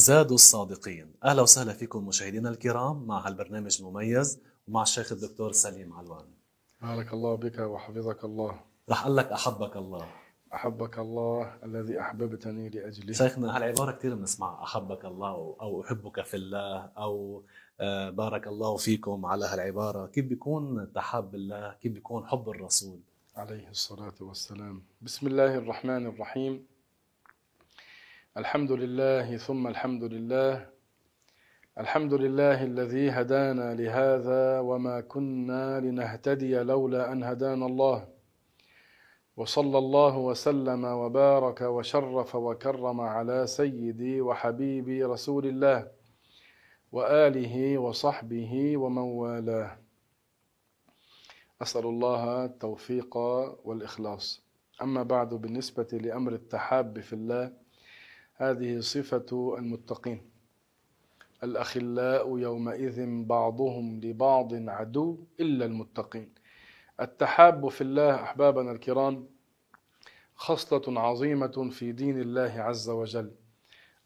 زاد الصادقين. أهلا وسهلا فيكم مشاهدينا الكرام مع هالبرنامج المميز ومع الشيخ الدكتور سليم علوان. بارك الله بك وحفظك الله. رح أقول لك أحبك الله. أحبك الله الذي أحببتني لأجله. شيخنا هالعبارة كثير بنسمعها. أحبك الله أو أحبك في الله أو آه، بارك الله فيكم على هالعبارة. كيف بيكون تحاب الله كيف بيكون حب الرسول؟ عليه الصلاة والسلام. بسم الله الرحمن الرحيم. الحمد لله ثم الحمد لله الحمد لله الذي هدانا لهذا وما كنا لنهتدي لولا أن هدانا الله. وصلى الله وسلم وبارك وشرف وكرم على سيدي وحبيبي رسول الله وآله وصحبه ومن والاه. أسأل الله التوفيق والإخلاص. أما بعد بالنسبة لأمر التحاب في الله هذه صفة المتقين. الأخلاء يومئذ بعضهم لبعض عدو إلا المتقين. التحاب في الله أحبابنا الكرام خصلة عظيمة في دين الله عز وجل.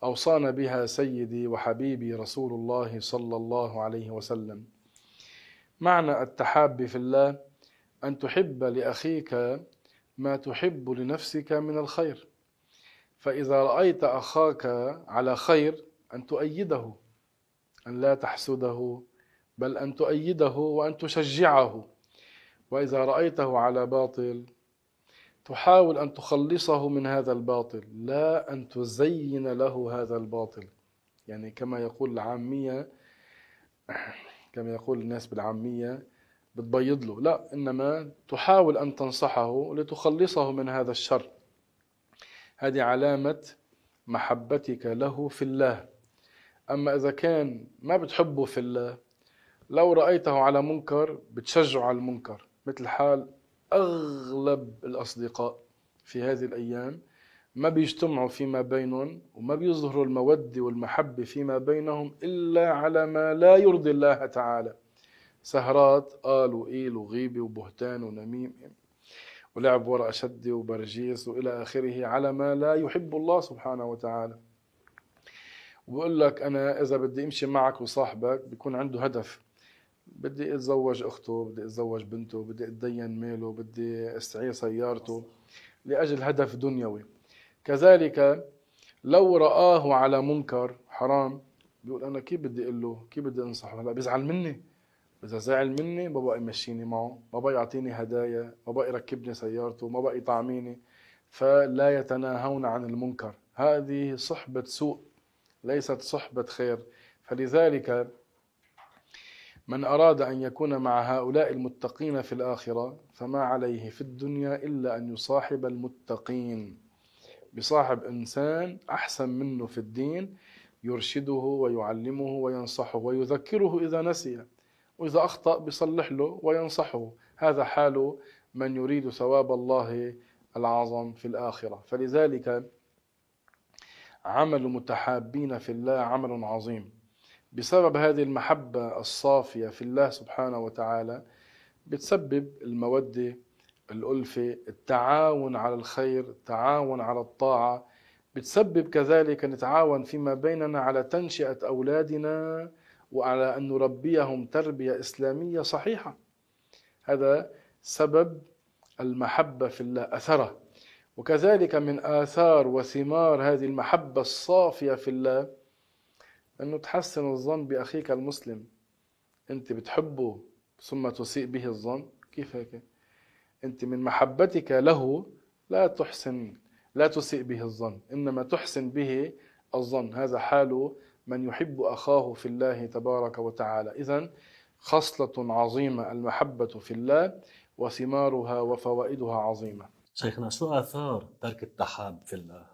أوصانا بها سيدي وحبيبي رسول الله صلى الله عليه وسلم. معنى التحاب في الله أن تحب لأخيك ما تحب لنفسك من الخير. فإذا رأيت أخاك على خير أن تؤيده أن لا تحسده بل أن تؤيده وأن تشجعه. وإذا رأيته على باطل تحاول أن تخلصه من هذا الباطل لا أن تزين له هذا الباطل. يعني كما يقول العامية كما يقول الناس بالعامية بتبيض له. لا إنما تحاول أن تنصحه لتخلصه من هذا الشر. هذه علامة محبتك له في الله. أما إذا كان ما بتحبه في الله لو رأيته على منكر بتشجعه على المنكر. مثل حال أغلب الأصدقاء في هذه الأيام ما بيجتمعوا فيما بينهم وما بيظهروا المودة والمحبة فيما بينهم إلا على ما لا يرضي الله تعالى. سهرات قال وقيل وغيبة وبهتان ونميم. ولعب ورقة شدة وبرجيس وإلى آخره على ما لا يحب الله سبحانه وتعالى. وبقول لك أنا إذا بدي أمشي معك وصاحبك بيكون عنده هدف. بدي أتزوج أخته بدي أتزوج بنته بدي أتدين ماله بدي أستعير سيارته لأجل هدف دنيوي. كذلك لو رآه على منكر حرام بيقول أنا كيف بدي أقول له؟ كيف بدي أنصحه؟ هلا بيزعل مني. إذا زعل مني ما بقى يمشيني معه ما بقى يعطيني هدايا ما بقى يركبني سيارته ما بقى يطعميني فلا يتناهون عن المنكر. هذه صحبة سوء ليست صحبة خير. فلذلك من أراد أن يكون مع هؤلاء المتقين في الآخرة فما عليه في الدنيا إلا أن يصاحب المتقين. بصاحب إنسان أحسن منه في الدين يرشده ويعلمه وينصحه ويذكره إذا نسي. وإذا أخطأ بيصلح له وينصحه. هذا حال من يريد ثواب الله العظم في الآخرة. فلذلك عمل متحابين في الله عمل عظيم. بسبب هذه المحبة الصافية في الله سبحانه وتعالى بتسبب المودة الألفة التعاون على الخير التعاون على الطاعة. بتسبب كذلك نتعاون فيما بيننا على تنشئة أولادنا وعلى أن نربيهم تربية إسلامية صحيحة. هذا سبب المحبة في الله أثره. وكذلك من آثار وثمار هذه المحبة الصافية في الله أنه تحسن الظن بأخيك المسلم. أنت بتحبه ثم تسيء به الظن. كيف هيك؟ أنت من محبتك له لا تحسن لا تسيء به الظن. إنما تحسن به الظن. هذا حال من يحب أخاه في الله تبارك وتعالى. إذا خصلة عظيمة المحبة في الله وثمارها وفوائدها عظيمة. شيخنا شو آثار ترك التحاب في الله؟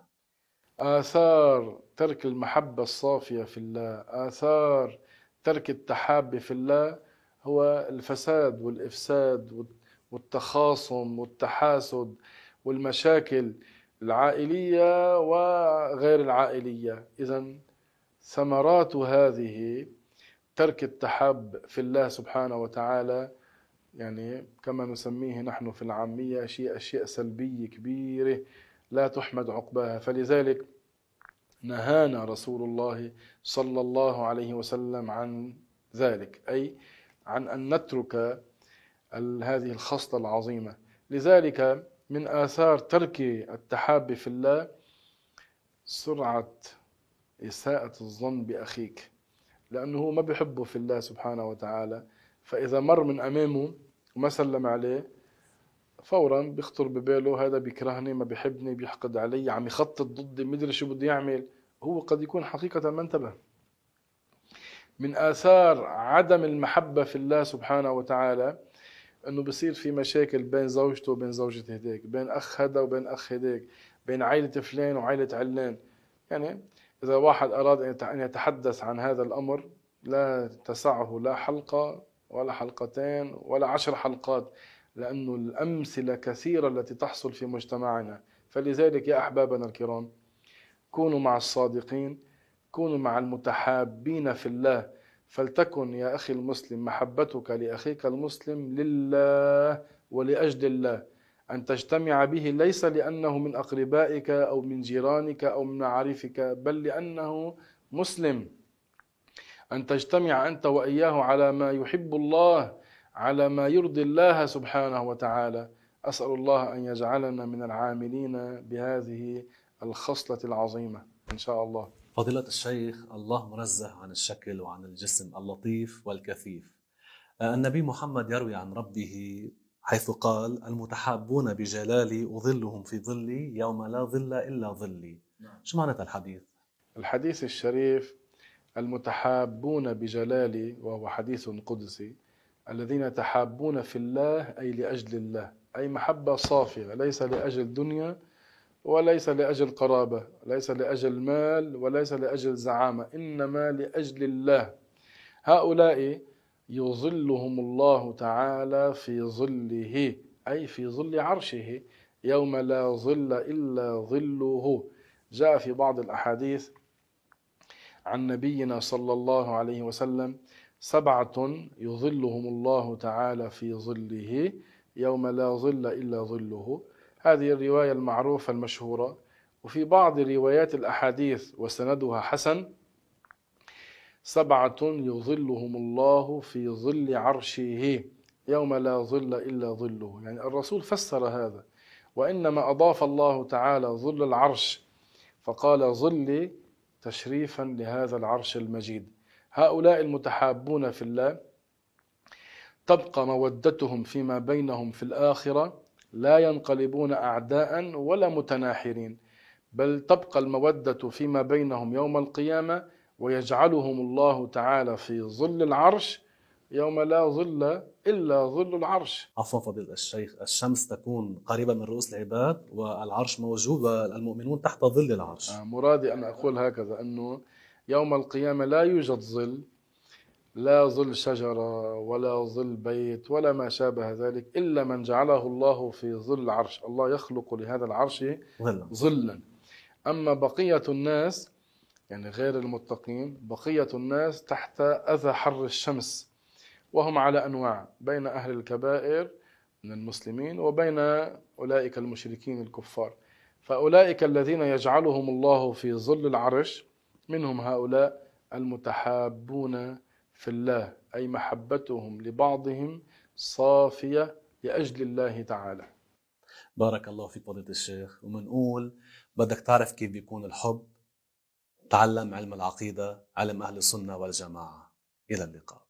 آثار ترك المحبة الصافية في الله آثار ترك التحاب في الله هو الفساد والإفساد والتخاصم والتحاسد والمشاكل العائلية وغير العائلية. إذا ثمرات هذه ترك التحاب في الله سبحانه وتعالى يعني كما نسميه نحن في العامية شيء أشياء سلبية كبيرة لا تحمد عقباها. فلذلك نهانا رسول الله صلى الله عليه وسلم عن ذلك أي عن أن نترك هذه الخصلة العظيمة. لذلك من آثار ترك التحاب في الله سرعة إساءة الظن بأخيك لأنه ما بيحبه في الله سبحانه وتعالى فإذا مر من أمامه وما سلم عليه فورا بيخطر بباله هذا بيكرهني ما بيحبني بيحقد علي عم يخطط ضدي مدري شو بده يعمل. هو قد يكون حقيقة ما انتبه. من آثار عدم المحبة في الله سبحانه وتعالى إنه بصير في مشاكل بين زوجته وبين زوجة هديك بين أخ هذا وبين أخ هديك بين عائلة فلان وعائلة علان. يعني إذا واحد أراد أن يتحدث عن هذا الأمر لا تسعه لا حلقة ولا حلقتين ولا عشر حلقات لأنه الأمثلة كثيرة التي تحصل في مجتمعنا. فلذلك يا أحبابنا الكرام كونوا مع الصادقين كونوا مع المتحابين في الله. فلتكن يا أخي المسلم محبتك لأخيك المسلم لله ولأجل الله. أن تجتمع به ليس لأنه من أقربائك أو من جيرانك أو من معارفك بل لأنه مسلم. أن تجتمع أنت وإياه على ما يحب الله على ما يرضي الله سبحانه وتعالى. أسأل الله أن يجعلنا من العاملين بهذه الخصلة العظيمة. إن شاء الله. فضيلة الشيخ الله منزه عن الشكل وعن الجسم اللطيف والكثيف. النبي محمد يروي عن ربه حيث قال المتحابون بجلالي أظلهم في ظلي يوم لا ظل إلا ظلي نعم. شو معنى الحديث؟ الحديث الشريف المتحابون بجلالي وهو حديث قدسي الذين يتحابون في الله أي لأجل الله أي محبة صافية ليس لأجل دنيا وليس لأجل قرابة ليس لأجل مال وليس لأجل زعامة إنما لأجل الله هؤلاء يظلهم الله تعالى في ظله أي في ظل عرشه يوم لا ظل إلا ظله. جاء في بعض الأحاديث عن نبينا صلى الله عليه وسلم سبعة يظلهم الله تعالى في ظله يوم لا ظل إلا ظله. هذه الرواية المعروفة المشهورة وفي بعض روايات الأحاديث وسندها حسن سبعة يظلهم الله في ظل عرشه. يوم لا ظل إلا ظله. يعني الرسول فسر هذا. وإنما أضاف الله تعالى ظل العرش. فقال ظلي تشريفا لهذا العرش المجيد. هؤلاء المتحابون في الله تبقى مودتهم فيما بينهم في الآخرة. لا ينقلبون أعداء ولا متناحرين. بل تبقى المودة فيما بينهم يوم القيامة. ويجعلهم الله تعالى في ظل العرش يوم لا ظل إلا ظل العرش. عفوا فضيلة الشيخ الشمس تكون قريبة من رؤوس العباد والعرش موجود والمؤمنون تحت ظل العرش. آه، مرادي أن أقول هكذا أنه يوم القيامة لا يوجد ظل لا ظل شجرة ولا ظل بيت ولا ما شابه ذلك إلا من جعله الله في ظل العرش. الله يخلق لهذا العرش ظلا. أما بقية الناس يعني غير المتقين بقية الناس تحت أذى حر الشمس. وهم على أنواع بين أهل الكبائر من المسلمين وبين أولئك المشركين الكفار. فأولئك الذين يجعلهم الله في ظل العرش منهم هؤلاء المتحابون في الله أي محبتهم لبعضهم صافية لأجل الله تعالى. بارك الله فيك فضيلة الشيخ. ومنقول بدك تعرف كيف بيكون الحب؟ تعلم علم العقيدة علم أهل السنة والجماعة. إلى اللقاء.